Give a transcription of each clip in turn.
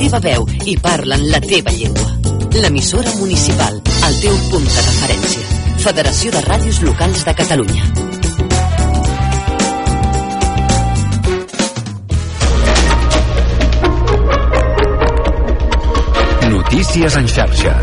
teva veu i parlen la teva llengua. L'emissora municipal, el teu punt de referència. Federació de Ràdios Locals de Catalunya. Notícies en xarxa.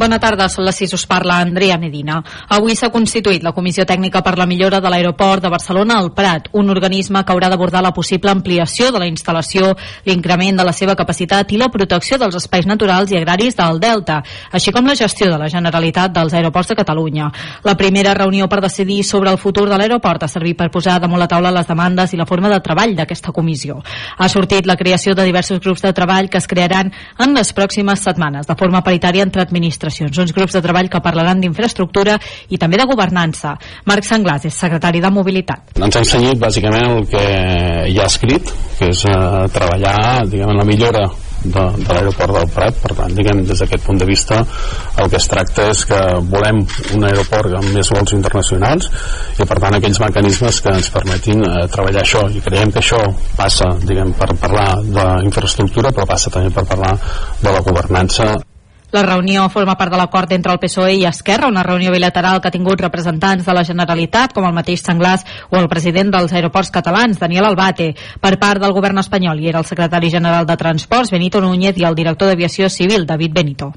Bona tarda, són les 6, us parla Andrea Medina. Avui s'ha constituït la Comissió Tècnica per la Millora de l'Aeroport de Barcelona al Prat, un organisme que haurà d'abordar la possible ampliació de la instal·lació, l'increment de la seva capacitat i la protecció dels espais naturals i agraris del Delta, així com la gestió de la Generalitat dels aeroports de Catalunya. La primera reunió per decidir sobre el futur de l'aeroport ha servit per posar damunt la taula les demandes i la forma de treball d'aquesta comissió. Ha sortit la creació de diversos grups de treball que es crearan en les pròximes setmanes, de forma paritària entre administracions administracions, uns grups de treball que parlaran d'infraestructura i també de governança. Marc Sanglàs és secretari de Mobilitat. Ens ha ensenyat bàsicament el que ja ha escrit, que és eh, treballar diguem, en la millora de, de l'aeroport del Prat per tant, diguem, des d'aquest punt de vista el que es tracta és que volem un aeroport amb més vols internacionals i per tant aquells mecanismes que ens permetin eh, treballar això i creiem que això passa diguem, per parlar d'infraestructura però passa també per parlar de la governança la reunió forma part de l'acord entre el PSOE i Esquerra, una reunió bilateral que ha tingut representants de la Generalitat, com el mateix Senglàs o el president dels aeroports catalans, Daniel Albate. Per part del govern espanyol hi era el secretari general de Transports, Benito Núñez, i el director d'Aviació Civil, David Benito.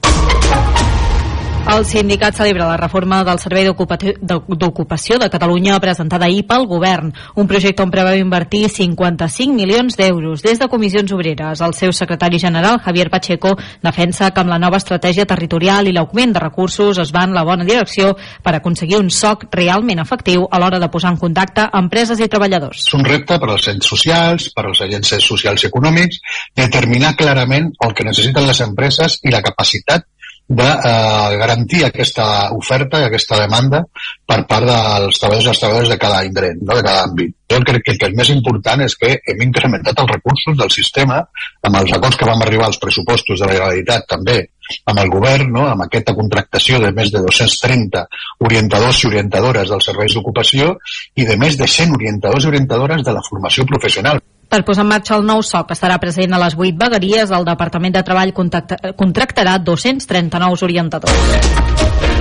El sindicat celebra la reforma del Servei d'Ocupació de Catalunya presentada ahir pel govern, un projecte on preveu invertir 55 milions d'euros des de comissions obreres. El seu secretari general, Javier Pacheco, defensa que amb la nova estratègia territorial i l'augment de recursos es va en la bona direcció per aconseguir un SOC realment efectiu a l'hora de posar en contacte empreses i treballadors. És un repte per als ens socials, per als agents socials i econòmics, determinar clarament el que necessiten les empreses i la capacitat de eh, garantir aquesta oferta i aquesta demanda per part dels treballadors i les treballadores de cada indret, no? de cada àmbit. Jo crec que el que és més important és que hem incrementat els recursos del sistema amb els acords que vam arribar als pressupostos de la Generalitat també amb el govern, no? amb aquesta contractació de més de 230 orientadors i orientadores dels serveis d'ocupació i de més de 100 orientadors i orientadores de la formació professional. Per posar en marxa el nou SOC, que estarà present a les 8 vegueries, el Departament de Treball contractarà 230 nous orientadors.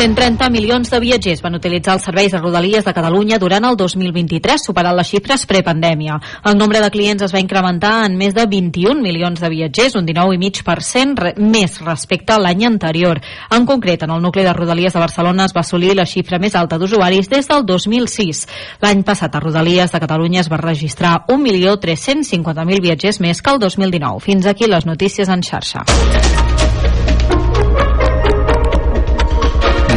130 milions de viatgers van utilitzar els serveis de Rodalies de Catalunya durant el 2023, superant les xifres prepandèmia. El nombre de clients es va incrementar en més de 21 milions de viatgers, un 19,5% més respecte a l'any anterior. En concret, en el nucli de Rodalies de Barcelona es va assolir la xifra més alta d'usuaris des del 2006. L'any passat a Rodalies de Catalunya es va registrar 1.350.000 viatgers més que el 2019. Fins aquí les notícies en xarxa.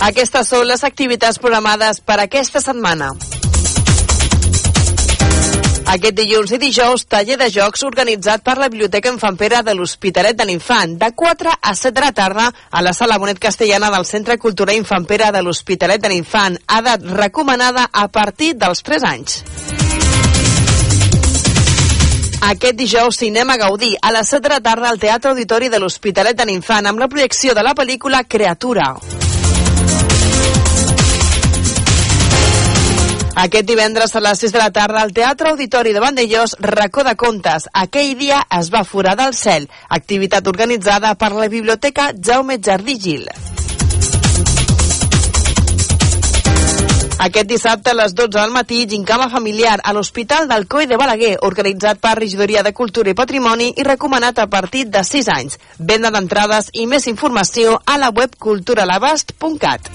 Aquestes són les activitats programades per aquesta setmana. Aquest dilluns i dijous, taller de jocs organitzat per la Biblioteca Infanpera de l'Hospitalet de l'Infant, de 4 a 7 de la tarda a la Sala Bonet Castellana del Centre Cultural Infanpera de l'Hospitalet de l'Infant, edat recomanada a partir dels 3 anys. Aquest dijous, Cinema Gaudí, a les 7 de la tarda al Teatre Auditori de l'Hospitalet de l'Infant, amb la projecció de la pel·lícula Creatura. Aquest divendres a les 6 de la tarda al Teatre Auditori de Vandellós, racó de contes. Aquell dia es va forar del cel, activitat organitzada per la Biblioteca Jaume Jardí Gil. Aquest dissabte a les 12 del matí, gincama familiar a l'Hospital del Coi de Balaguer, organitzat per Regidoria de Cultura i Patrimoni i recomanat a partir de 6 anys. Venda d'entrades i més informació a la web culturalabast.cat.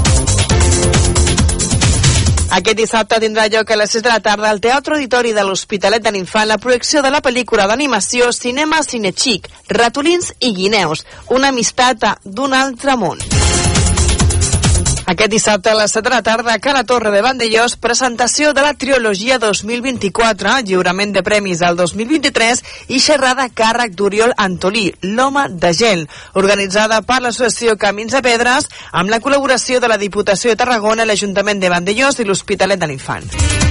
Aquest dissabte tindrà lloc a les 6 de la tarda al Teatre Auditori de l'Hospitalet de l'Infant la projecció de la pel·lícula d'animació Cinema Cinechic, Ratolins i Guineus, una amistat d'un altre món. Aquest dissabte a les 7 de la tarda a la Torre de Vandellós, presentació de la trilogia 2024, lliurament de premis al 2023 i xerrada càrrec d'Oriol Antolí, l'home de gel, organitzada per l'associació Camins de Pedres amb la col·laboració de la Diputació de Tarragona, l'Ajuntament de Vandellós i l'Hospitalet de l'Infant.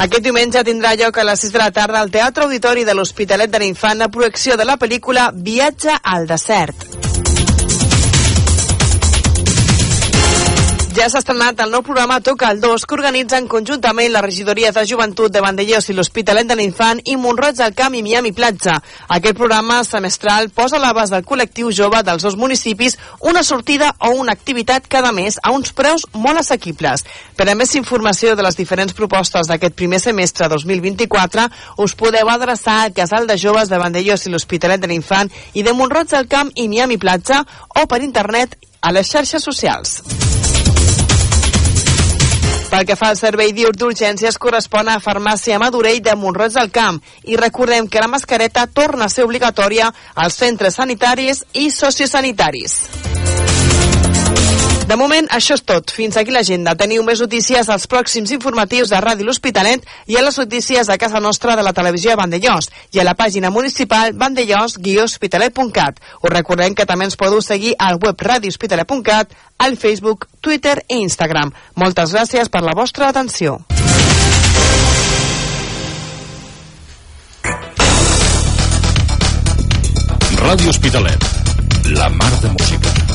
Aquest diumenge tindrà lloc a les 6 de la tarda al Teatre Auditori de l'Hospitalet de l'Infant la projecció de la pel·lícula Viatge al desert. Ja s'ha estrenat el nou programa Toca el 2 que organitzen conjuntament la regidoria de joventut de Vandellós i l'Hospitalet de l'Infant i Montroig del Camp i Miami Platja. Aquest programa semestral posa a l'abast del col·lectiu jove dels dos municipis una sortida o una activitat cada mes a uns preus molt assequibles. Per a més informació de les diferents propostes d'aquest primer semestre 2024 us podeu adreçar al Casal de Joves de Vandellós i l'Hospitalet de l'Infant i de Montroig del Camp i Miami Platja o per internet a les xarxes socials. Pel que fa al servei diur d'urgències correspon a Farmàcia Madurell de Montroig del Camp i recordem que la mascareta torna a ser obligatòria als centres sanitaris i sociosanitaris. De moment, això és tot. Fins aquí l'agenda. Teniu més notícies als pròxims informatius de Ràdio L'Hospitalet i a les notícies a casa nostra de la televisió de Vandellós i a la pàgina municipal vandellós-hospitalet.cat. Us recordem que també ens podeu seguir al web radiohospitalet.cat, al Facebook, Twitter i Instagram. Moltes gràcies per la vostra atenció. Ràdio Hospitalet, la mar de música.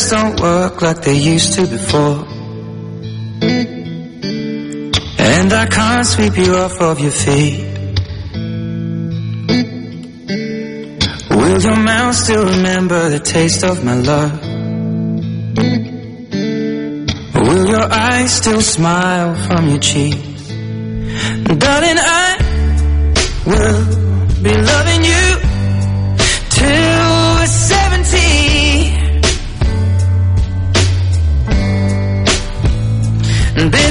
Legs don't work like they used to before And I can't sweep you off of your feet Will your mouth still remember the taste of my love? Will your eyes still smile from your cheeks? Darling, I will be loving you and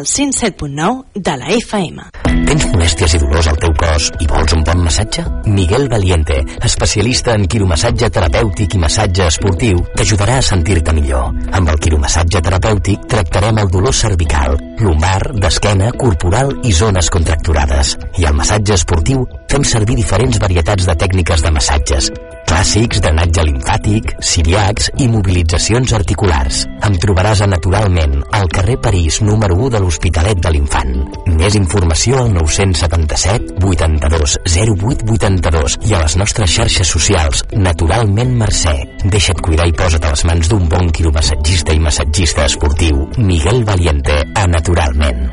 al 107.9 de la FM. Tens molèsties i dolors al teu cos i vols un bon massatge? Miguel Valiente, especialista en quiromassatge terapèutic i massatge esportiu, t'ajudarà a sentir-te millor. Amb el quiromassatge terapèutic tractarem el dolor cervical, lumbar, d'esquena, corporal i zones contracturades. I al massatge esportiu fem servir diferents varietats de tècniques de massatges, clàssics, drenatge limfàtic, ciliacs i mobilitzacions articulars. Em trobaràs a Naturalment, al carrer París, número 1 de l'Hospitalet de l'Infant. Més informació al 977 82 08 82 i a les nostres xarxes socials Naturalment Mercè. Deixa't cuidar i posa't a les mans d'un bon quiromassatgista i massatgista esportiu. Miguel Valiente, a Naturalment.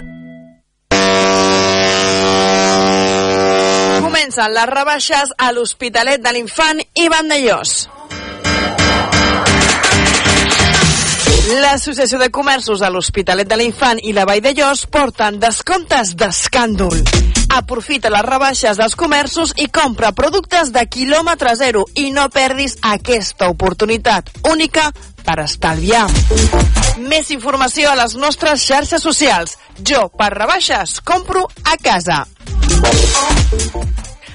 Comencen les rebaixes a l'Hospitalet de l'Infant i Vandellós. L'Associació de Comerços de l'Hospitalet de l'Infant i la Vall de Llos porten descomptes d'escàndol. Aprofita les rebaixes dels comerços i compra productes de quilòmetre zero i no perdis aquesta oportunitat única per estalviar. Més informació a les nostres xarxes socials. Jo, per rebaixes, compro a casa.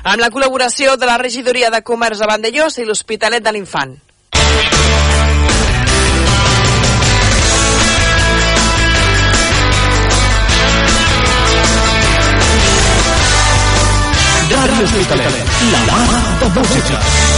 Amb la col·laboració de la Regidoria de Comerç de Vandellós i l'Hospitalet de l'Infant. Hospitalet, la de música.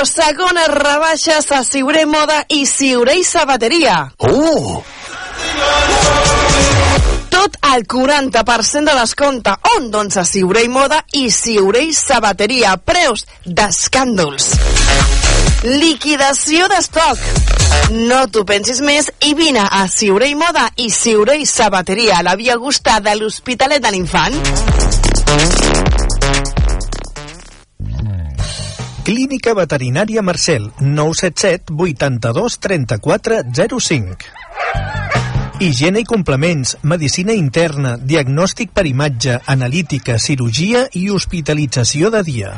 Atenció, segones rebaixes a Siuré Moda i Siuré i Sabateria. Oh! Tot al 40% de descompte. On? Doncs a Siuré i Moda i Siuré i Sabateria. Preus d'escàndols. Liquidació d'estoc. No t'ho pensis més i vine a Siuré i Moda i Siuré i Sabateria a la Via Augusta de l'Hospitalet de l'Infant. Clínica Veterinària Marcel, 977 82 34 05. Higiene i complements, medicina interna, diagnòstic per imatge, analítica, cirurgia i hospitalització de dia.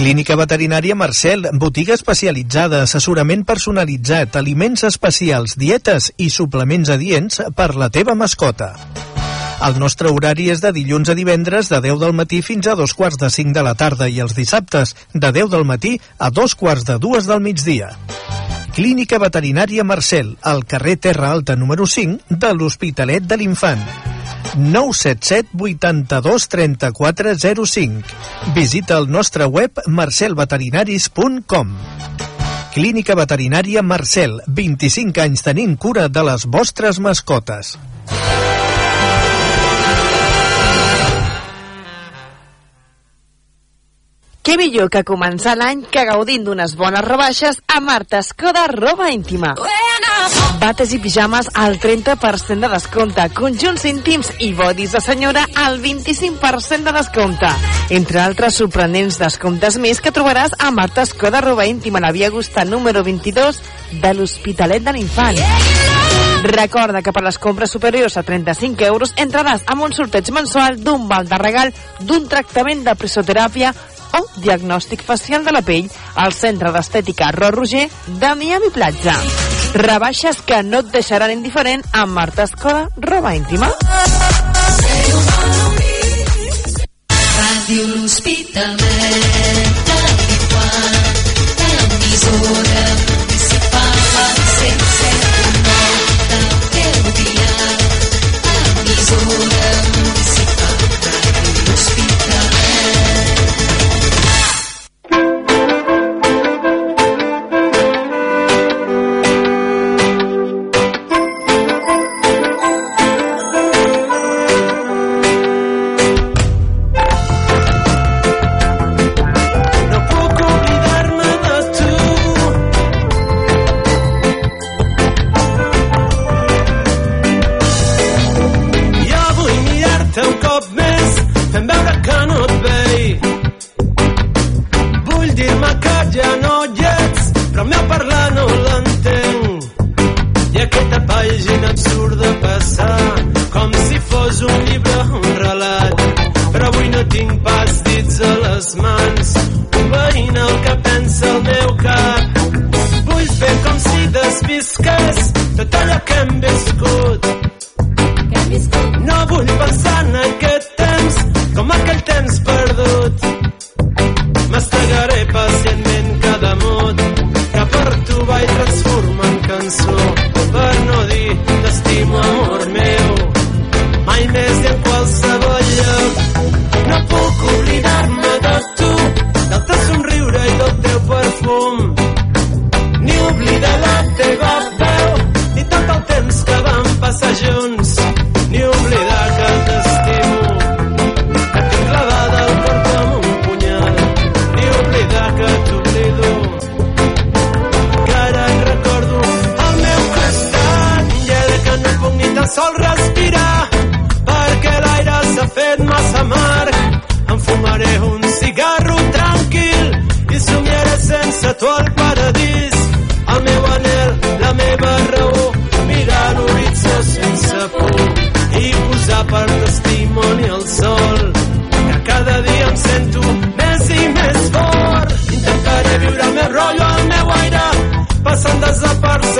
Clínica Veterinària Marcel, botiga especialitzada, assessorament personalitzat, aliments especials, dietes i suplements adients per la teva mascota. El nostre horari és de dilluns a divendres de 10 del matí fins a dos quarts de 5 de la tarda i els dissabtes de 10 del matí a dos quarts de dues del migdia. Clínica Veterinària Marcel, al carrer Terra Alta número 5 de l'Hospitalet de l'Infant. 977 82 34 05. Visita el nostre web marcelveterinaris.com. Clínica Veterinària Marcel, 25 anys tenint cura de les vostres mascotes. Què millor que començar l'any que gaudint d'unes bones rebaixes a Marta Escoda Roba Íntima. Bates i pijames al 30% de descompte, conjunts íntims i bodis de senyora al 25% de descompte. Entre altres sorprenents descomptes més que trobaràs a Marta Escoda Roba Íntima, a la Via Augusta número 22 de l'Hospitalet de l'Infant. Recorda que per les compres superiors a 35 euros entraràs amb un sorteig mensual d'un val de regal d'un tractament de presoteràpia o diagnòstic facial de la pell al Centre d'Estètica Ro Roger de Miami Platja. Rebaixes que no et deixaran indiferent amb Marta Escola, roba íntima. Ràdio L'Hospitalet de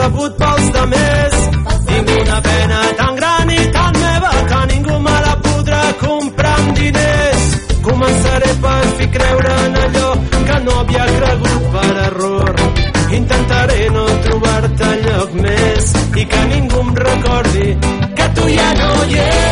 desapercebut pels de més. Tinc una pena tan gran i tan meva que ningú me la podrà comprar amb diners. Començaré per fi creure en allò que no havia cregut per error. Intentaré no trobar-te lloc més i que ningú em recordi que tu ja no hi ets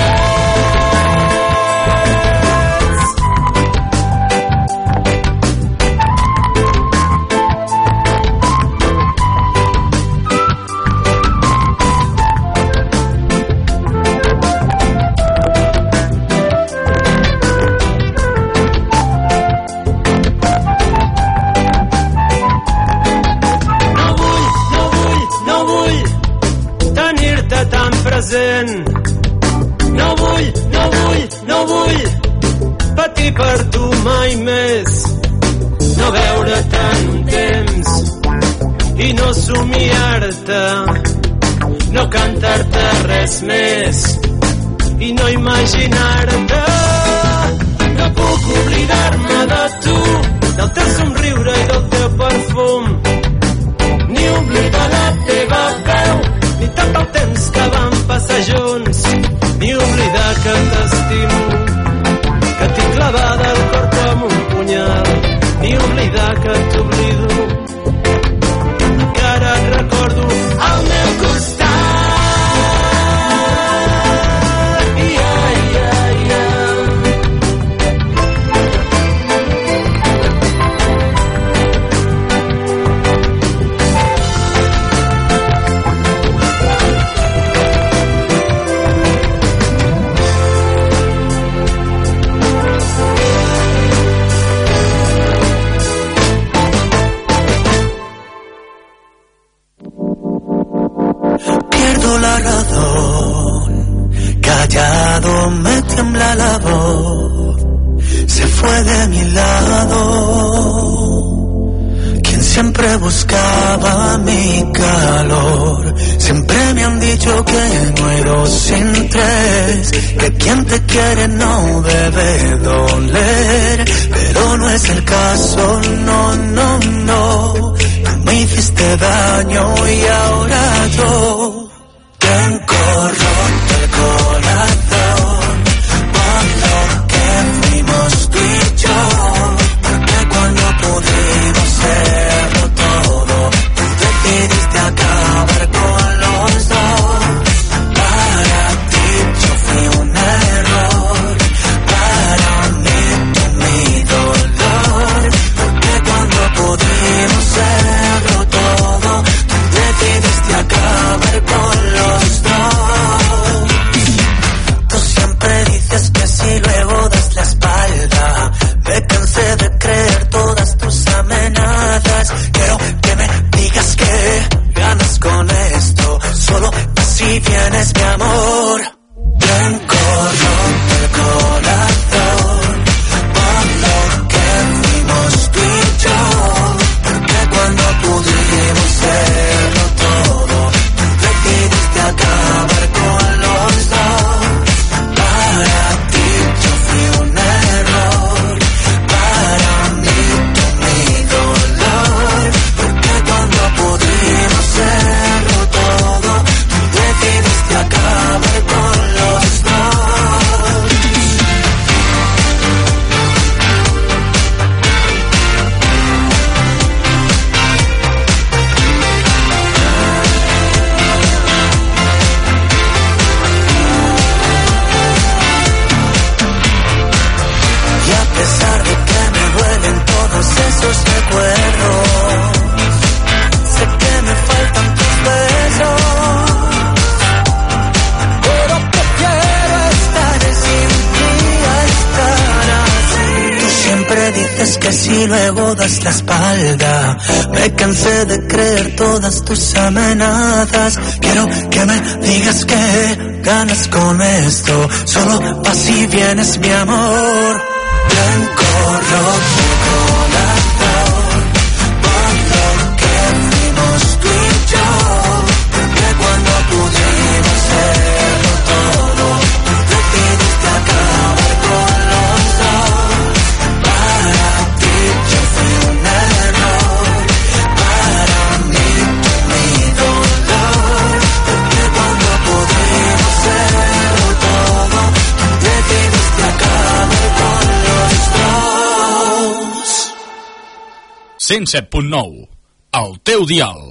imaginar. Me cansé de creer todas tus amenazas. Quiero que me digas que ganas con esto. Solo vas y vienes, mi amor. Blanco. 107.9, el teu dial.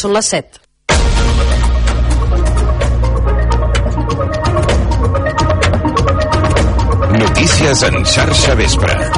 Són les 7. Notícies en xarxa vespre.